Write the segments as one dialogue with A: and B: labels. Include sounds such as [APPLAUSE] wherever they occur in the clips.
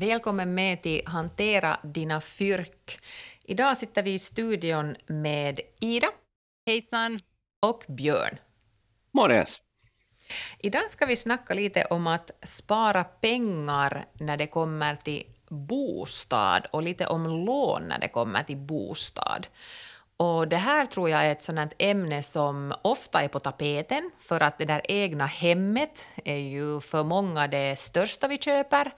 A: Välkommen med till Hantera dina fyrk. Idag sitter vi i studion med Ida
B: Hejsan!
A: och Björn.
C: Morgens.
A: Idag ska vi snacka lite om att spara pengar när det kommer till bostad och lite om lån när det kommer till bostad. Och det här tror jag är ett sådant ämne som ofta är på tapeten för att det där egna hemmet är ju för många det största vi köper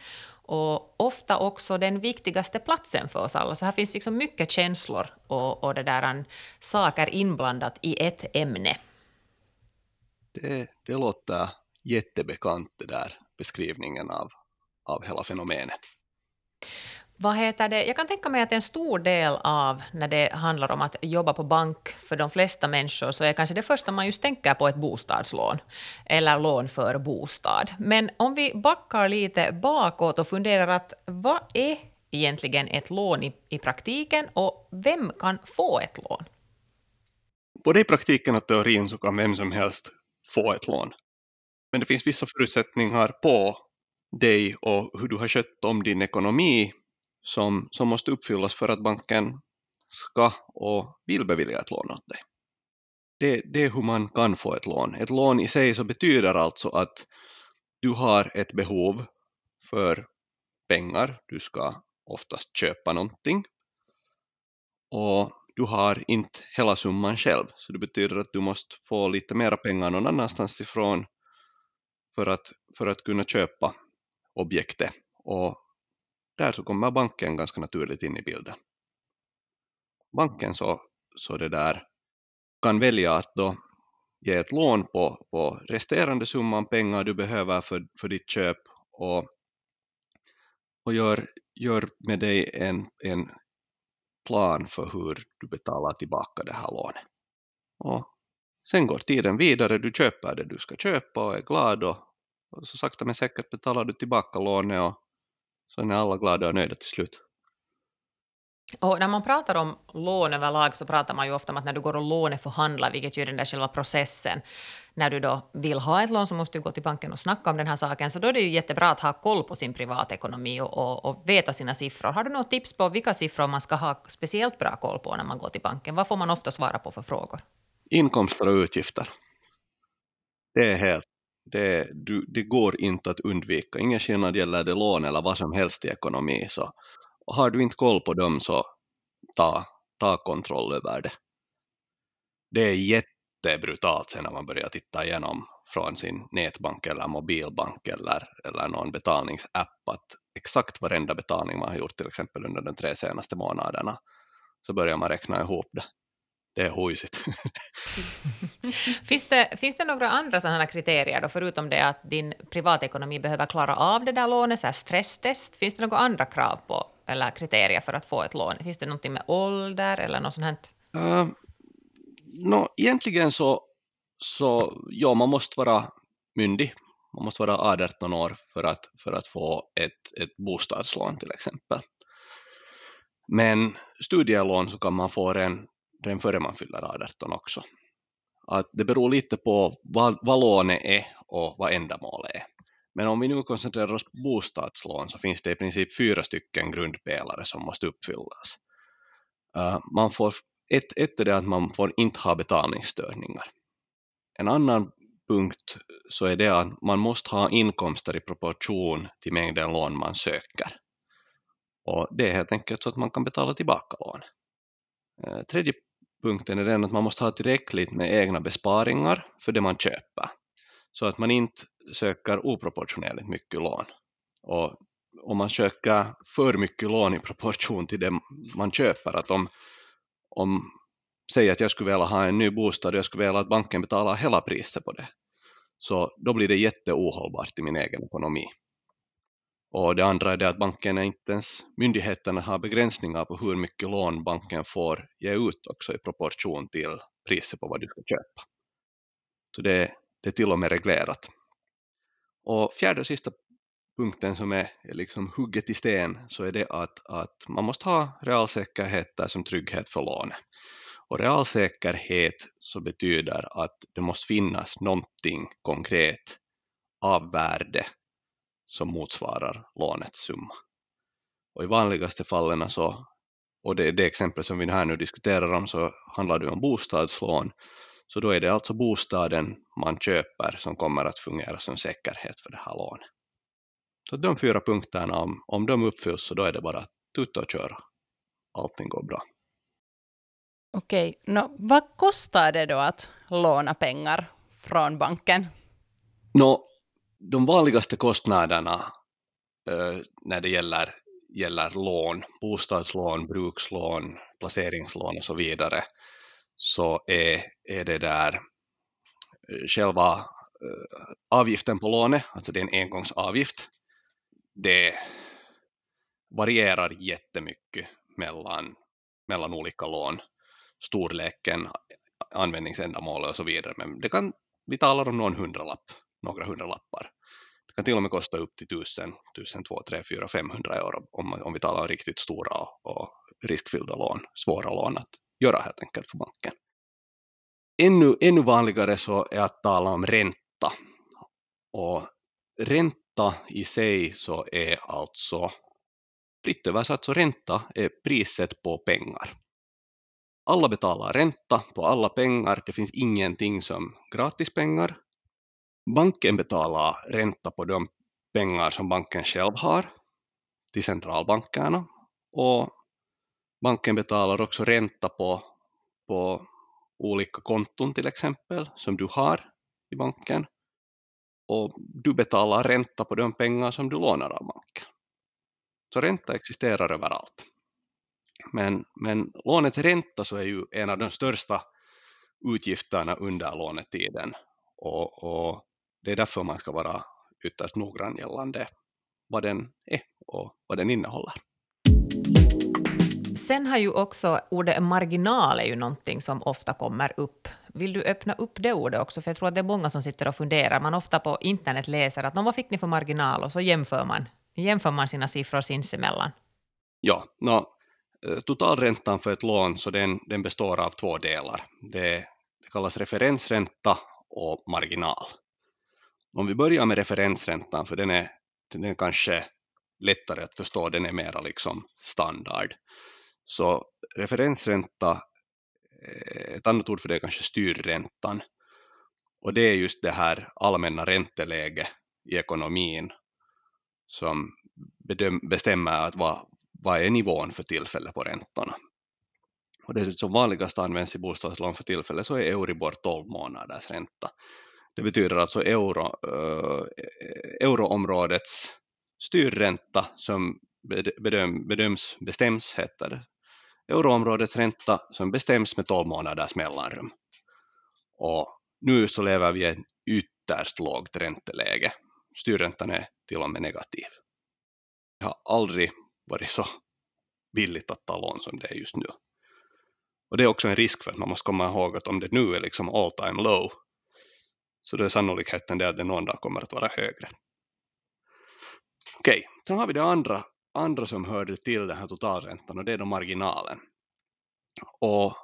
A: och ofta också den viktigaste platsen för oss alla. Så här finns liksom mycket känslor och, och det där, eh, saker inblandat i ett ämne.
C: Det, det låter jättebekant det där beskrivningen av, av hela fenomenet.
A: Vad heter det? Jag kan tänka mig att en stor del av när det handlar om att jobba på bank för de flesta människor så är kanske det första man just tänker på ett bostadslån eller lån för bostad. Men om vi backar lite bakåt och funderar att vad är egentligen ett lån i, i praktiken och vem kan få ett lån?
C: Både i praktiken och teorin så kan vem som helst få ett lån. Men det finns vissa förutsättningar på dig och hur du har skött om din ekonomi som, som måste uppfyllas för att banken ska och vill bevilja ett lån åt dig. Det, det är hur man kan få ett lån. Ett lån i sig så betyder alltså att du har ett behov för pengar. Du ska oftast köpa någonting. Och du har inte hela summan själv, så det betyder att du måste få lite mera pengar någon annanstans ifrån för att, för att kunna köpa objektet. Och där så kommer banken ganska naturligt in i bilden. Banken så, så det där kan välja att då ge ett lån på, på resterande summan pengar du behöver för, för ditt köp och, och gör, gör med dig en, en plan för hur du betalar tillbaka det här lånet. Och sen går tiden vidare, du köper det du ska köpa och är glad och, och så sakta men säkert betalar du tillbaka lånet och så är alla glada och nöjda till slut.
A: Och när man pratar om lån överlag så pratar man ju ofta om att när du går och låneförhandlar, vilket ju är den där själva processen, när du då vill ha ett lån så måste du gå till banken och snacka om den här saken, så då är det ju jättebra att ha koll på sin privatekonomi och, och, och veta sina siffror. Har du något tips på vilka siffror man ska ha speciellt bra koll på när man går till banken? Vad får man ofta svara på för frågor?
C: Inkomster och utgifter. Det är helt det, du, det går inte att undvika. Ingen skillnad gäller det lån eller vad som helst i ekonomi. Så har du inte koll på dem så ta, ta kontroll över det. Det är jättebrutalt sen när man börjar titta igenom från sin nätbank eller mobilbank eller, eller någon betalningsapp att exakt varenda betalning man har gjort till exempel under de tre senaste månaderna så börjar man räkna ihop det. Det är hojsigt. [LAUGHS]
A: finns, det, finns det några andra sådana kriterier då, förutom det att din privatekonomi behöver klara av det där lånet, så här stresstest? Finns det några andra krav på eller kriterier för att få ett lån? Finns det någonting med ålder eller något sånt?
C: Uh, no, egentligen så, så ja, man måste vara myndig. Man måste vara 18 år för att, för att få ett, ett bostadslån till exempel. Men studielån så kan man få redan, redan före man fyller 18 också. Att det beror lite på vad, vad lånet är och vad ändamålet är. Men om vi nu koncentrerar oss på bostadslån så finns det i princip fyra stycken grundpelare som måste uppfyllas. Uh, man får, ett, ett är det att man får inte ha betalningsstörningar. En annan punkt så är det att man måste ha inkomster i proportion till mängden lån man söker. Och det är helt enkelt så att man kan betala tillbaka lån. Uh, tredje punkten är den att man måste ha tillräckligt med egna besparingar för det man köper. Så att man inte söker oproportionerligt mycket lån. Och om man söker för mycket lån i proportion till det man köper, att om, om säg att jag skulle vilja ha en ny bostad och jag skulle vilja att banken betalar hela priset på det, så då blir det jätteohållbart i min egen ekonomi. Och det andra är det att bankerna inte ens, myndigheterna har begränsningar på hur mycket lån banken får ge ut också i proportion till priset på vad du ska köpa. Så det, det är till och med reglerat. Och fjärde och sista punkten som är, är liksom hugget i sten så är det att, att man måste ha realsäkerheter som trygghet för lånet. Och realsäkerhet så betyder att det måste finnas någonting konkret av värde som motsvarar lånets summa. Och i vanligaste fallen så, och det är det exempel som vi här nu diskuterar om, så handlar det om bostadslån. Så då är det alltså bostaden man köper som kommer att fungera som säkerhet för det här lånet. Så de fyra punkterna, om, om de uppfylls så då är det bara att tuta och köra. Allting går bra.
B: Okej, no, vad kostar det då att låna pengar från banken?
C: Nå, de vanligaste kostnaderna eh, när det gäller, gäller lån, bostadslån, brukslån, placeringslån och så vidare, så är, är det där eh, själva eh, avgiften på lånet, alltså det är en engångsavgift, det varierar jättemycket mellan, mellan olika lån, storleken, användningsändamål och så vidare, men det kan, vi talar om någon hundralapp, några hundralappar. Det kan till och med kosta upp till 1000, 1000 2, 3, 4, 500 euro om, om vi talar om riktigt stora och riskfyllda lån, svåra lån att göra helt enkelt för banken. Ännu, ännu vanligare så är att tala om ränta. Och ränta i sig så är alltså, fritt översatt så ränta är priset på pengar. Alla betalar ränta på alla pengar, det finns ingenting som gratispengar. Banken betalar ränta på de pengar som banken själv har till centralbankerna och banken betalar också ränta på, på olika konton till exempel som du har i banken och du betalar ränta på de pengar som du lånar av banken. Så ränta existerar överallt. Men, men lånets ränta så är ju en av de största utgifterna under lånetiden och, och det är därför man ska vara ytterst noggrann gällande vad den är och vad den innehåller.
A: Sen har ju också ordet marginal är ju någonting som ofta kommer upp. Vill du öppna upp det ordet också? För jag tror att det är många som sitter och funderar. Man ofta på internet läser att vad fick ni för marginal? Och så jämför man, jämför man sina siffror sinsemellan.
C: Ja, no, totalräntan för ett lån så den, den består av två delar. Det, det kallas referensränta och marginal. Om vi börjar med referensräntan, för den är, den är kanske lättare att förstå, den är mera liksom standard. Så referensränta, eh, ett annat ord för det är kanske styrräntan. Och det är just det här allmänna ränteläget i ekonomin som bedöm, bestämmer att vad, vad är nivån för tillfället på räntorna. Och det som vanligast används i bostadslån för tillfället så är Euribor 12 månaders ränta. Det betyder alltså euro, euroområdets styrränta som bedöm, bedöms, bestäms, heter det, euroområdets ränta som bestäms med 12 månaders mellanrum. Och nu så lever vi i ett ytterst lågt ränteläge. Styrräntan är till och med negativ. Det har aldrig varit så billigt att ta lån som det är just nu. Och det är också en risk för att man måste komma ihåg att om det nu är liksom all time low så då är sannolikheten det att det någon dag kommer att vara högre. Okej, sen har vi det andra, andra som hörde till den här totalräntan och det är då marginalen. Och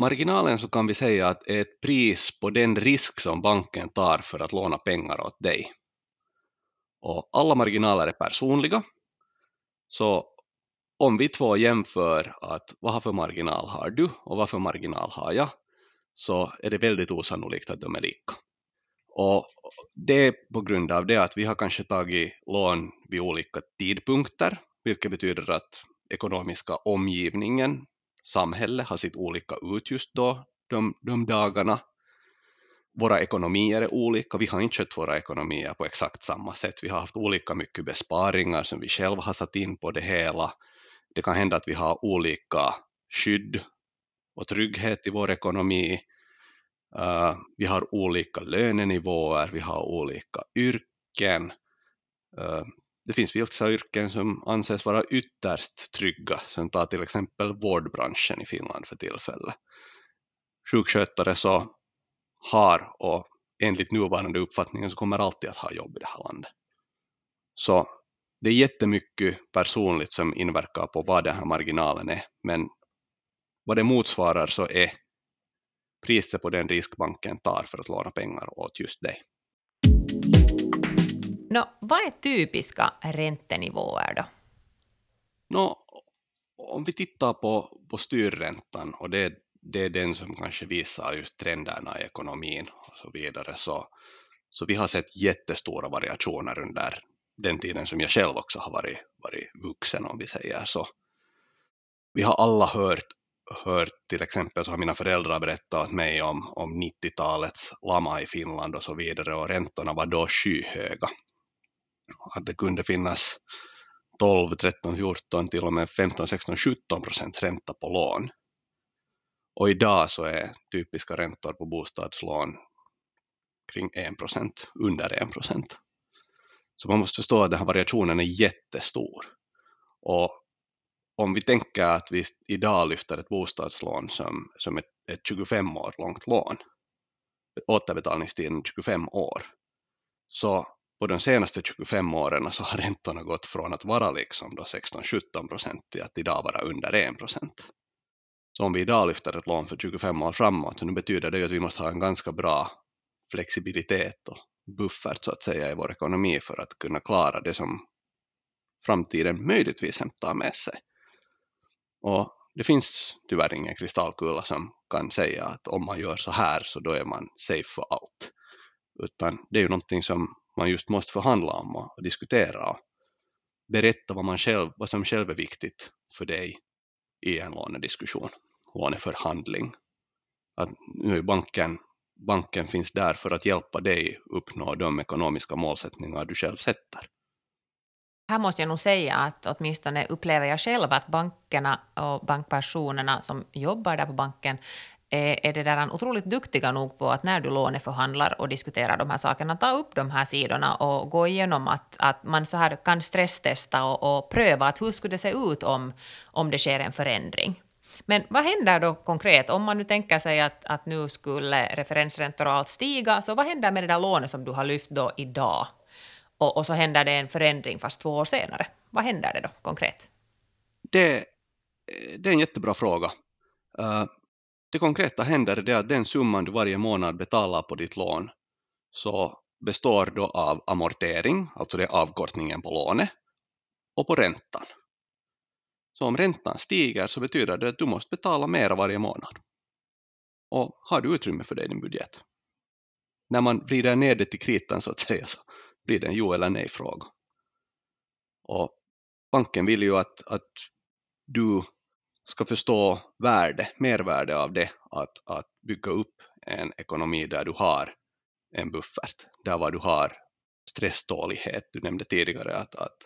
C: marginalen så kan vi säga att är ett pris på den risk som banken tar för att låna pengar åt dig. Och alla marginaler är personliga. Så om vi två jämför att vad för marginal har du och vad för marginal har jag, så är det väldigt osannolikt att de är lika. Och det är på grund av det att vi har kanske tagit lån vid olika tidpunkter, vilket betyder att ekonomiska omgivningen, samhället, har sett olika ut just då, de, de dagarna. Våra ekonomier är olika, vi har inte skött våra ekonomier på exakt samma sätt. Vi har haft olika mycket besparingar som vi själva har satt in på det hela. Det kan hända att vi har olika skydd och trygghet i vår ekonomi Uh, vi har olika lönenivåer, vi har olika yrken. Uh, det finns vissa yrken som anses vara ytterst trygga, som tar till exempel vårdbranschen i Finland för tillfället. Sjukskötare så har och enligt nuvarande uppfattningen så kommer alltid att ha jobb i det här landet. Så det är jättemycket personligt som inverkar på vad den här marginalen är, men vad det motsvarar så är priset på den risk banken tar för att låna pengar åt just dig.
A: Nå, vad är typiska räntenivåer då?
C: Nå, om vi tittar på, på styrräntan och det, det är den som kanske visar just trenderna i ekonomin och så vidare, så, så vi har sett jättestora variationer under den tiden som jag själv också har varit, varit vuxen om vi säger så. Vi har alla hört, hört till exempel så har mina föräldrar berättat åt mig om, om 90-talets lama i Finland och så vidare och räntorna var då skyhöga. Att det kunde finnas 12, 13, 14, till och med 15, 16, 17 procents ränta på lån. Och idag så är typiska räntor på bostadslån kring 1 procent, under 1 procent. Så man måste förstå att den här variationen är jättestor. Och om vi tänker att vi idag lyfter ett bostadslån som, som ett, ett 25 år långt lån, återbetalningstiden 25 år, så på de senaste 25 åren så har räntorna gått från att vara liksom 16-17 procent till att idag vara under 1 procent. Så om vi idag lyfter ett lån för 25 år framåt, så nu betyder det ju att vi måste ha en ganska bra flexibilitet och buffert så att säga i vår ekonomi för att kunna klara det som framtiden möjligtvis hämtar med sig. Och det finns tyvärr ingen kristallkula som kan säga att om man gör så här så då är man safe för allt. Utan det är ju någonting som man just måste förhandla om och diskutera och berätta vad, man själv, vad som själv är viktigt för dig i en lånediskussion, låneförhandling. Att nu är banken banken finns där för att hjälpa dig uppnå de ekonomiska målsättningar du själv sätter.
A: Här måste jag nog säga att åtminstone upplever jag själv att bankerna och bankpersonerna som jobbar där på banken eh, är det där otroligt duktiga nog på att när du låneförhandlar och diskuterar de här sakerna, ta upp de här sidorna och gå igenom att, att man så här kan stresstesta och, och pröva att hur skulle det se ut om, om det sker en förändring. Men vad händer då konkret om man nu tänker sig att, att nu skulle referensräntor och allt stiga, så vad händer med det där lånet som du har lyft då idag? Och, och så händer det en förändring fast två år senare. Vad händer det då konkret?
C: Det, eh, det är en jättebra fråga. Uh, det konkreta händer det att den summan du varje månad betalar på ditt lån så består då av amortering, alltså det är avkortningen på lånet, och på räntan. Så om räntan stiger så betyder det att du måste betala mer varje månad. Och har du utrymme för det i din budget? När man vrider ner det till kritan så att säga så blir det en jo eller nej fråga. Och banken vill ju att, att du ska förstå värde, mervärde av det, att, att bygga upp en ekonomi där du har en buffert, där vad du har stresstålighet. Du nämnde tidigare att, att,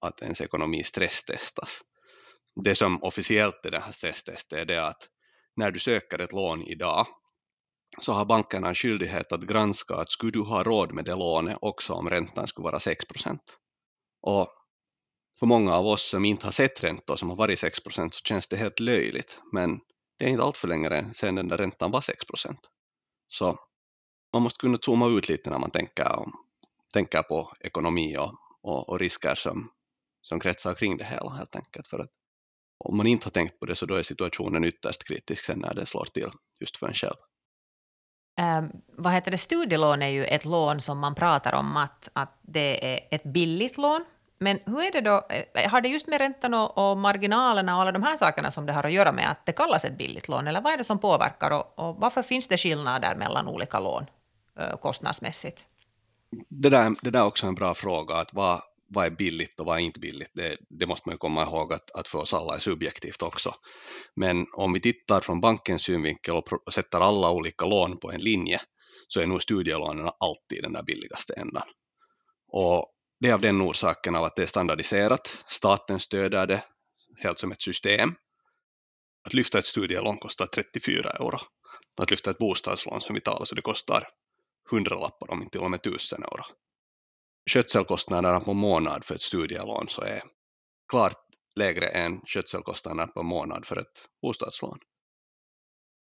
C: att ens ekonomi stresstestas det som officiellt är det här stresstestet är det att när du söker ett lån idag så har bankerna en skyldighet att granska att skulle du ha råd med det lånet också om räntan skulle vara 6. Och för många av oss som inte har sett räntor som har varit 6 så känns det helt löjligt, men det är inte allt för länge sedan den där räntan var 6. Så man måste kunna zooma ut lite när man tänker, om, tänker på ekonomi och, och, och risker som, som kretsar kring det hela helt enkelt. För att om man inte har tänkt på det så då är situationen ytterst kritisk sen när det slår till just för en själv
A: eh, vad heter det, studielån är ju ett lån som man pratar om att, att det är ett billigt lån. Men hur är det då, eh, har det just med räntan och, och, marginalerna och alla de här sakerna som det har att göra med att det kallas ett billigt lån, eller vad är det som påverkar och, och varför finns det skillnader mellan olika lån eh, kostnadsmässigt?
C: Det där, det där är också en bra fråga, att vad, vad är billigt och vad är inte billigt? Det, det måste man komma ihåg att, att för oss alla är subjektivt också. Men om vi tittar från bankens synvinkel och sätter alla olika lån på en linje så är nog studielånen alltid den där billigaste ändan. Och det är av den orsaken av att det är standardiserat. Staten stöder det helt som ett system. Att lyfta ett studielån kostar 34 euro. Att lyfta ett bostadslån som vi talar så det kostar 100 lappar om inte till och med 1000 euro skötselkostnaderna på månad för ett studielån så är klart lägre än skötselkostnaderna per månad för ett bostadslån.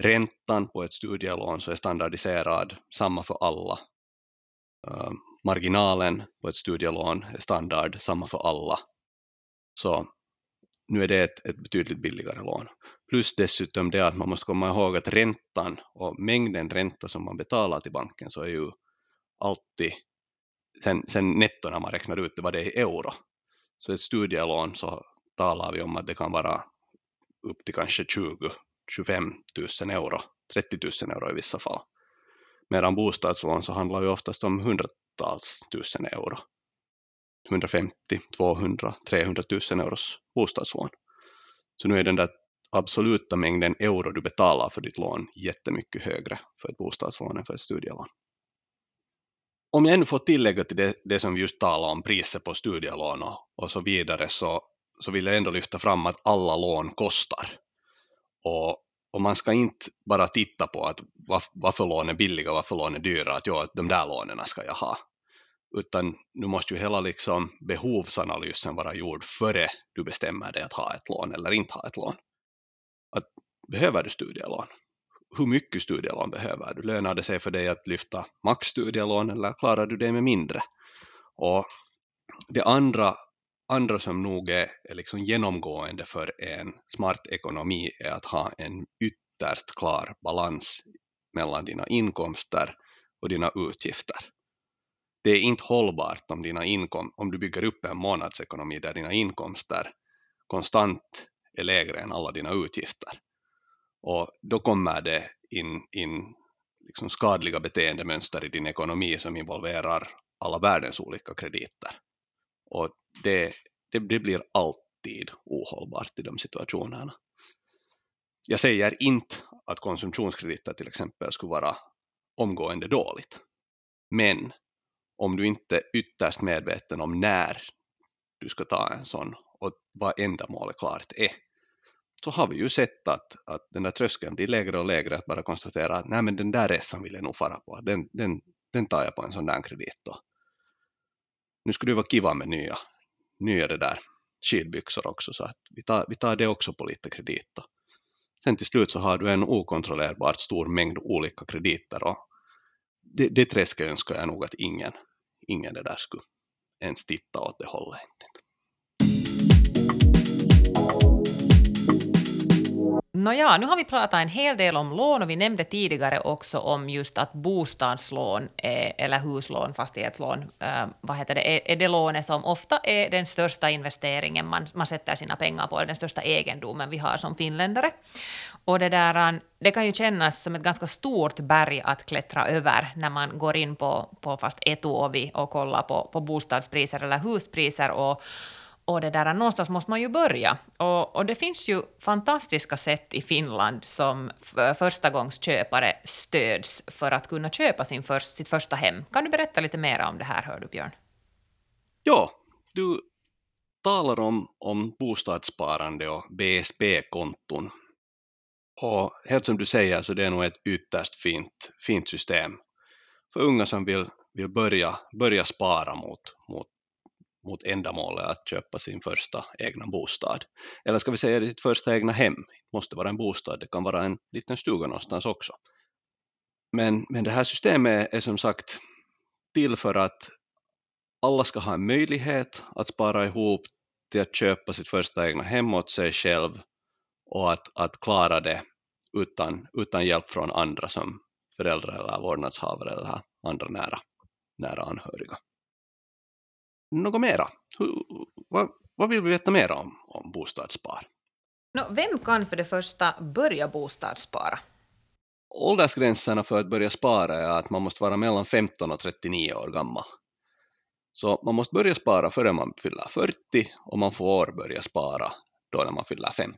C: Räntan på ett studielån så är standardiserad, samma för alla. Uh, marginalen på ett studielån är standard, samma för alla. Så nu är det ett, ett betydligt billigare lån. Plus dessutom det att man måste komma ihåg att räntan och mängden ränta som man betalar till banken så är ju alltid, sen, sen netto när man räknar ut det, vad det är i euro. Så ett studielån så talar vi om att det kan vara upp till kanske 20 25 000 euro, 30 000 euro i vissa fall. Medan bostadslån så handlar det oftast om hundratals tusen euro. 150, 200, 300 000 euros bostadslån. Så nu är den där absoluta mängden euro du betalar för ditt lån jättemycket högre för ett bostadslån än för ett studielån. Om jag ännu får tillägga till det, det som vi just talade om, priset på studielån och, och så vidare, så, så vill jag ändå lyfta fram att alla lån kostar. Och, och man ska inte bara titta på att varför lån är billiga och varför lån är dyra, att ja, de där lånen ska jag ha. Utan nu måste ju hela liksom behovsanalysen vara gjord före du bestämmer dig att ha ett lån eller inte ha ett lån. Att, behöver du studielån? Hur mycket studielån behöver du? Lönar det sig för dig att lyfta maxstudielån eller klarar du det med mindre? Och det andra andra som nog är, är liksom genomgående för en smart ekonomi är att ha en ytterst klar balans mellan dina inkomster och dina utgifter. Det är inte hållbart om, dina inkom om du bygger upp en månadsekonomi där dina inkomster konstant är lägre än alla dina utgifter. Och då kommer det in, in liksom skadliga beteendemönster i din ekonomi som involverar alla världens olika krediter. Och det, det, det blir alltid ohållbart i de situationerna. Jag säger inte att konsumtionskrediter till exempel skulle vara omgående dåligt. Men om du inte är ytterst medveten om när du ska ta en sån och vad ändamålet klart är, så har vi ju sett att, att den där tröskeln blir lägre och lägre att bara konstatera att nej men den där resan vill jag nog fara på, den, den, den tar jag på en sån där kredit då. Nu skulle det vara kiva med nya nya det där skidbyxor också, så att vi tar, vi tar det också på lite kredit. Då. Sen till slut så har du en okontrollerbart stor mängd olika krediter och det, det träsket önskar jag nog att ingen, ingen det där skulle ens titta åt det hållet.
A: Nåja, nu har vi pratat en hel del om lån och vi nämnde tidigare också om just att bostadslån är, eller huslån, fastighetslån, äh, vad heter det, är, är det lånet som ofta är den största investeringen man, man sätter sina pengar på, den största egendomen vi har som finländare. Och det, där, eh, det kan ju kännas som ett ganska stort berg att klättra över när man går in på, på fast Etuovi och kollar på, på bostadspriser eller huspriser och och det där, någonstans måste man ju börja. Och, och det finns ju fantastiska sätt i Finland som förstagångsköpare stöds för att kunna köpa sin först, sitt första hem. Kan du berätta lite mer om det här, hör du Björn?
C: Ja, du talar om, om bostadssparande och BSB-konton. Och helt som du säger så det är nog ett ytterst fint, fint system för unga som vill, vill börja, börja spara mot, mot mot ändamålet att köpa sin första egna bostad. Eller ska vi säga sitt första egna hem. Det måste vara en bostad, det kan vara en liten stuga någonstans också. Men, men det här systemet är som sagt till för att alla ska ha en möjlighet att spara ihop till att köpa sitt första egna hem åt sig själv och att, att klara det utan, utan hjälp från andra som föräldrar eller vårdnadshavare eller andra nära, nära anhöriga något mera? vad, vad vill vi veta mer om, om bostadsspar?
A: No, vem kan för det första börja bostadsspara?
C: Åldersgränserna för att börja spara är att man måste vara mellan 15 och 39 år gammal. Så man måste börja spara före man fyller 40 och man får börja spara då när man fyller 15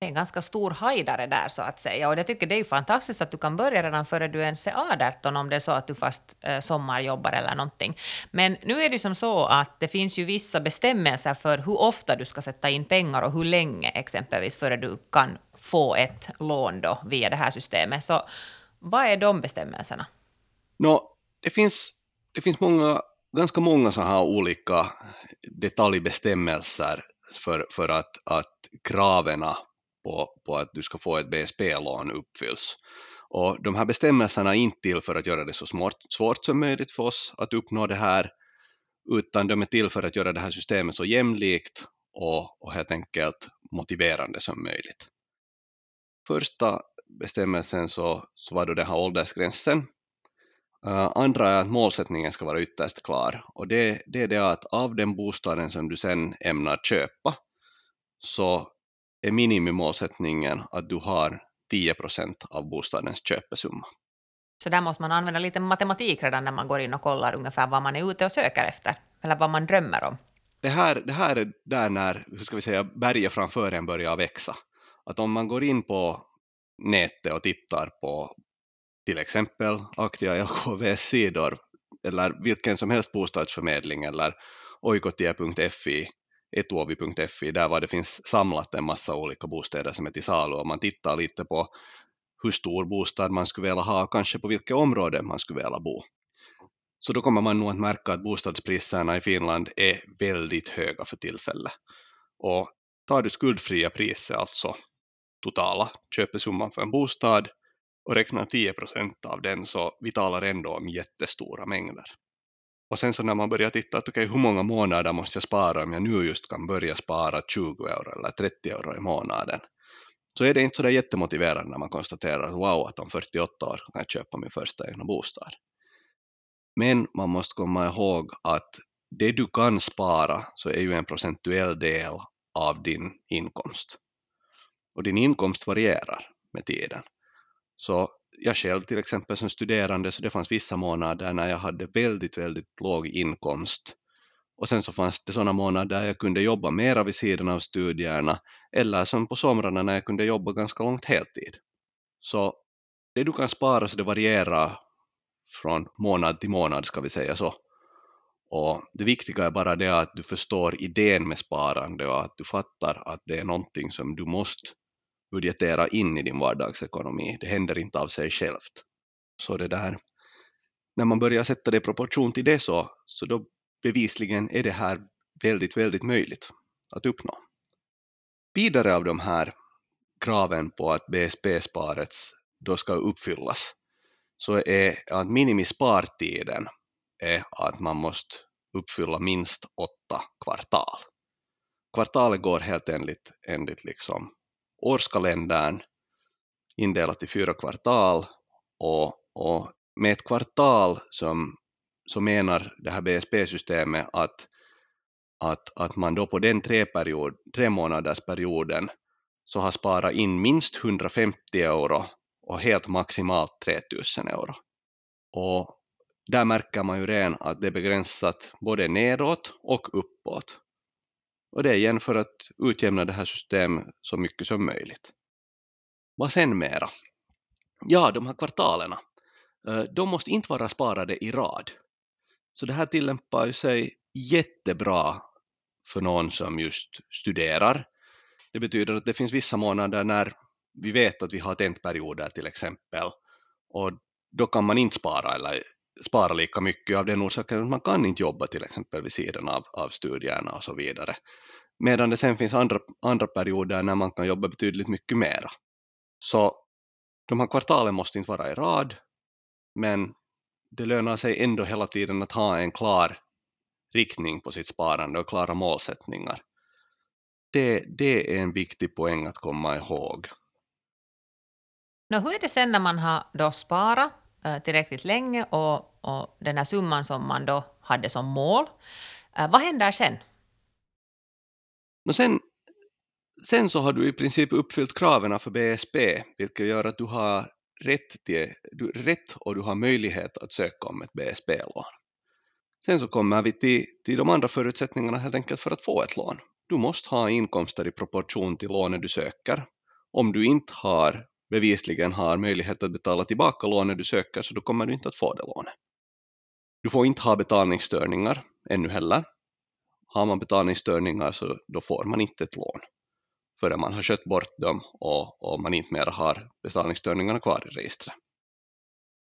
C: det
A: är en ganska stor hajdare där så att säga. Och jag tycker det är fantastiskt att du kan börja redan före du ens är 18 om det är så att du fast eh, sommarjobbar eller någonting. Men nu är det ju som så att det finns ju vissa bestämmelser för hur ofta du ska sätta in pengar och hur länge exempelvis före du kan få ett lån då via det här systemet. Så vad är de bestämmelserna?
C: No, det, finns, det finns många ganska många så här olika detaljbestämmelser för, för att, att kraven på, på att du ska få ett BSP-lån uppfylls. Och de här bestämmelserna är inte till för att göra det så smart, svårt som möjligt för oss att uppnå det här, utan de är till för att göra det här systemet så jämlikt och, och helt enkelt motiverande som möjligt. Första bestämmelsen så, så var då den här åldersgränsen. Uh, andra är att målsättningen ska vara ytterst klar och det, det är det att av den bostaden som du sen ämnar köpa så är minimimålsättningen att du har 10 procent av bostadens köpesumma.
A: Så där måste man använda lite matematik redan när man går in och kollar ungefär vad man är ute och söker efter, eller vad man drömmer om.
C: Det här, det här är där när, hur ska vi säga, berget framför en börjar växa. Att om man går in på nätet och tittar på till exempel Aktia LKVs sidor eller vilken som helst bostadsförmedling eller oikotie.fi etuovi.fi, där var det finns samlat en massa olika bostäder som är till salu och man tittar lite på hur stor bostad man skulle vilja ha, och kanske på vilket område man skulle vilja bo. Så då kommer man nog att märka att bostadspriserna i Finland är väldigt höga för tillfället. Och tar du skuldfria priser, alltså totala köpesumman för en bostad, och räknar 10 procent av den så vi talar ändå om jättestora mängder. Och sen så när man börjar titta att okej, okay, hur många månader måste jag spara om jag nu just kan börja spara 20 euro eller 30 euro i månaden, så är det inte så där jättemotiverande när man konstaterar att wow, att om 48 år kan jag köpa min första egna bostad. Men man måste komma ihåg att det du kan spara så är ju en procentuell del av din inkomst. Och din inkomst varierar med tiden. Så jag själv till exempel som studerande, så det fanns vissa månader när jag hade väldigt, väldigt låg inkomst. Och sen så fanns det sådana månader där jag kunde jobba mera vid sidan av studierna, eller som på somrarna när jag kunde jobba ganska långt heltid. Så det du kan spara så det varierar från månad till månad, ska vi säga så. Och det viktiga är bara det att du förstår idén med sparande och att du fattar att det är någonting som du måste budgetera in i din vardagsekonomi. Det händer inte av sig självt. Så det där, när man börjar sätta det i proportion till det så, så då bevisligen är det här väldigt, väldigt möjligt att uppnå. Vidare av de här kraven på att BSP-sparet då ska uppfyllas så är att minimispartiden är att man måste uppfylla minst åtta kvartal. Kvartalet går helt enligt, enligt liksom årskalendern indelat i fyra kvartal och, och med ett kvartal som, så menar det här BSP-systemet att, att, att man då på den tre, period, tre månaders perioden så har sparat in minst 150 euro och helt maximalt 3000 euro. Och där märker man ju redan att det är begränsat både nedåt och uppåt. Och det är igen för att utjämna det här systemet så mycket som möjligt. Vad sen mera? Ja, de här kvartalerna, eh, de måste inte vara sparade i rad. Så det här tillämpar ju sig jättebra för någon som just studerar. Det betyder att det finns vissa månader när vi vet att vi har tentperioder till exempel och då kan man inte spara eller spara lika mycket av den orsaken att man kan inte jobba till exempel vid sidan av, av studierna och så vidare. Medan det sen finns andra, andra perioder när man kan jobba betydligt mycket mera. Så de här kvartalen måste inte vara i rad, men det lönar sig ändå hela tiden att ha en klar riktning på sitt sparande och klara målsättningar. Det, det är en viktig poäng att komma ihåg.
A: Nå, hur är det sen när man har då sparat Eh, tillräckligt länge och, och den här summan som man då hade som mål, eh, vad händer sen?
C: Sen, sen så har du i princip uppfyllt kraven för BSP, vilket gör att du har rätt, till, du, rätt och du har möjlighet att söka om ett BSP-lån. Sen så kommer vi till, till de andra förutsättningarna helt enkelt för att få ett lån. Du måste ha inkomster i proportion till lånet du söker. Om du inte har bevisligen har möjlighet att betala tillbaka lånet du söker så då kommer du inte att få det lånet. Du får inte ha betalningsstörningar ännu heller. Har man betalningsstörningar så då får man inte ett lån förrän man har skött bort dem och, och man inte mer har betalningsstörningarna kvar i registret.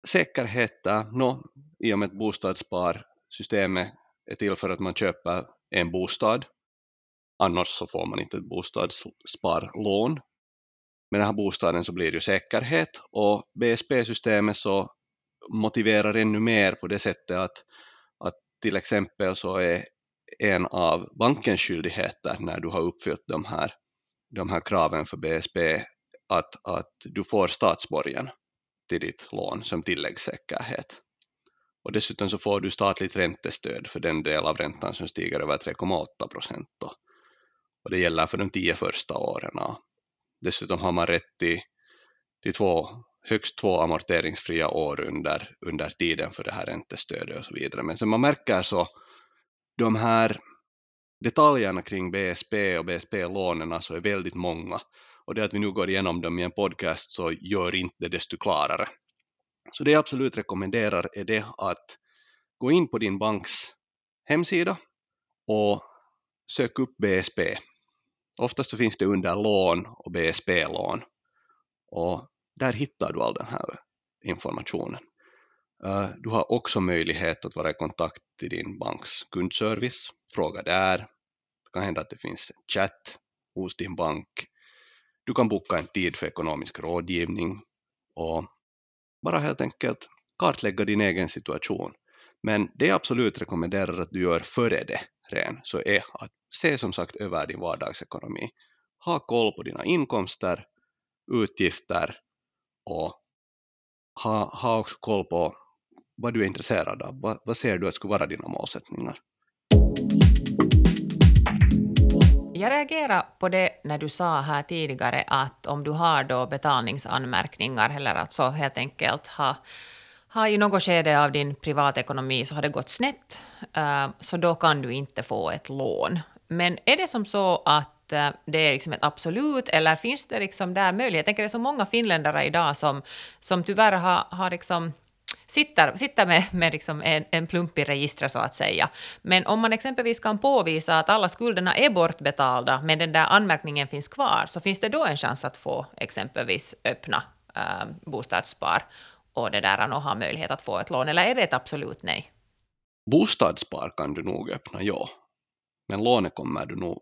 C: Säkerheter, no, i och med att bostadssparsystemet är till för att man köper en bostad. Annars så får man inte ett bostadssparlån. Med den här bostaden så blir det ju säkerhet och BSP-systemet så motiverar ännu mer på det sättet att, att till exempel så är en av bankens skyldigheter när du har uppfyllt de här, de här kraven för BSP att, att du får statsborgen till ditt lån som tilläggssäkerhet. Och dessutom så får du statligt räntestöd för den del av räntan som stiger över 3,8 procent. Och det gäller för de tio första åren. Dessutom har man rätt till, till två, högst två amorteringsfria år under, under tiden för det här räntestödet och så vidare. Men som man märker så de här detaljerna kring BSP och BSP-lånen alltså är väldigt många och det att vi nu går igenom dem i en podcast så gör inte det desto klarare. Så det jag absolut rekommenderar är det att gå in på din banks hemsida och sök upp BSP. Oftast så finns det under lån och BSP-lån och där hittar du all den här informationen. Eh, du har också möjlighet att vara i kontakt till din banks kundservice, fråga där. Det kan hända att det finns en chatt hos din bank. Du kan boka en tid för ekonomisk rådgivning och bara helt enkelt kartlägga din egen situation. Men det jag absolut rekommenderar att du gör före det ren, så är att se som sagt över din vardagsekonomi. Ha koll på dina inkomster, utgifter och ha, ha också koll på vad du är intresserad av. Vad, vad ser du att skulle vara dina målsättningar?
A: Jag reagerar på det när du sa här tidigare att om du har då betalningsanmärkningar eller att så helt enkelt har har i något skede av din privatekonomi så har det gått snett, eh, så då kan du inte få ett lån. Men är det som så att eh, det är liksom ett absolut, eller finns det liksom där möjlighet? Jag tänker det är så många finländare idag som, som tyvärr har, har liksom sitter, sitter med, med liksom en, en plump i registret så att säga. Men om man exempelvis kan påvisa att alla skulderna är bortbetalda men den där anmärkningen finns kvar så finns det då en chans att få exempelvis öppna eh, äh, bostadsspar och det där och ha möjlighet att få ett lån, eller är det ett absolut nej?
C: Bostadsspar kan du nog öppna, ja. Men lånet kommer du nog...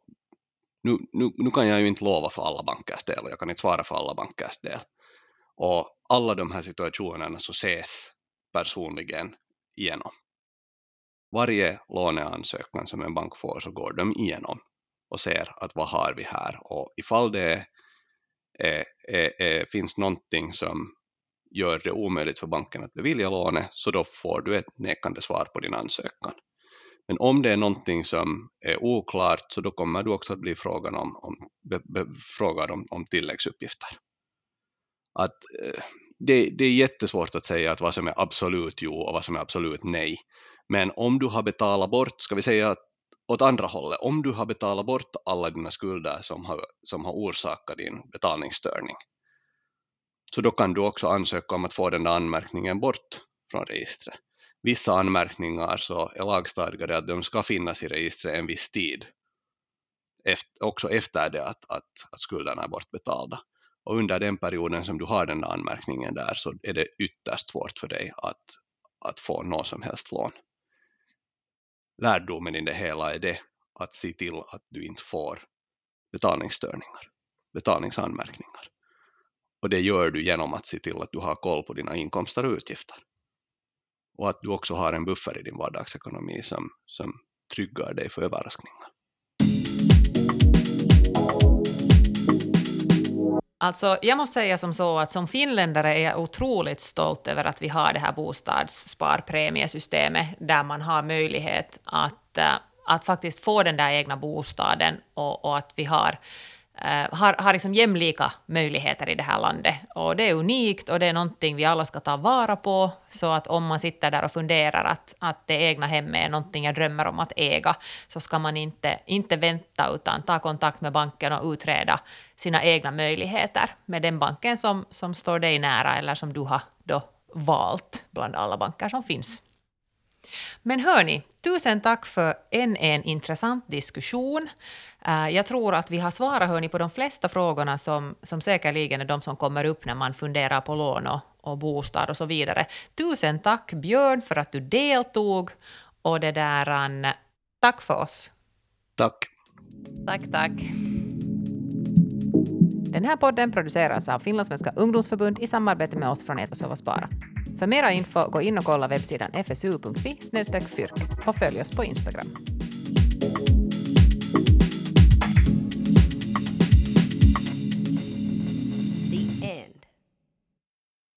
C: Nu, nu, nu kan jag ju inte lova för alla bankers del och jag kan inte svara för alla bankers del. Och alla de här situationerna så ses personligen igenom. Varje låneansökan som en bank får så går de igenom och ser att vad har vi här och ifall det är, är, är, finns någonting som gör det omöjligt för banken att bevilja lånet så då får du ett nekande svar på din ansökan. Men om det är någonting som är oklart så då kommer du också att bli frågan om, om, be, be, frågad om, om tilläggsuppgifter. Att, eh, det, det, är jättesvårt att säga att vad som är absolut jo och vad som är absolut nej. Men om du har betalat bort, ska vi säga åt andra hållet, om du har betalat bort alla dina skulder som har, som har orsakat din betalningsstörning, så då kan du också ansöka om att få den där anmärkningen bort från registret. Vissa anmärkningar så är lagstadgade att de ska finnas i registret en viss tid, efter, också efter det att, att, att skulderna är bortbetalda. Och under den perioden som du har den där anmärkningen där så är det ytterst svårt för dig att, att få något som helst lån. Lärdomen i det hela är det att se till att du inte får betalningsstörningar, betalningsanmärkningar. Och det gör du genom att se till att du har koll på dina inkomster och utgifter. Och att du också har en buffer i din vardagsekonomi som, som tryggar dig för överraskningar.
A: Alltså, jag måste säga som så att som finländare är jag otroligt stolt över att vi har det här bostadssparpremiesystemet där man har möjlighet att, eh, att faktiskt få den där egna bostaden och, och att vi har Eh, har, har liksom jämlika möjligheter i det här landet. Och det är unikt och det är någonting vi alla ska ta vara på. Så att om man sitter där och funderar att, att det egna hemmet är någonting jag drömmer om att äga, så ska man inte, inte vänta utan ta kontakt med banken och utreda sina egna möjligheter med den banken som, som står dig nära eller som du har då valt bland alla banker som finns. Men hörni, tusen tack för än en intressant diskussion. Eh, jag tror att vi har svarat hörni, på de flesta frågorna som, som säkerligen är de som kommer upp när man funderar på lån och, och bostad och så vidare. Tusen tack Björn för att du deltog Och det där, an, tack för oss.
C: Tack.
B: Tack, tack.
A: Den här podden produceras av Finlandssvenska ungdomsförbund i samarbete med oss från Etosova Spara. För mera info, gå in och kolla webbsidan fsu.fi fyrk och följ oss på Instagram.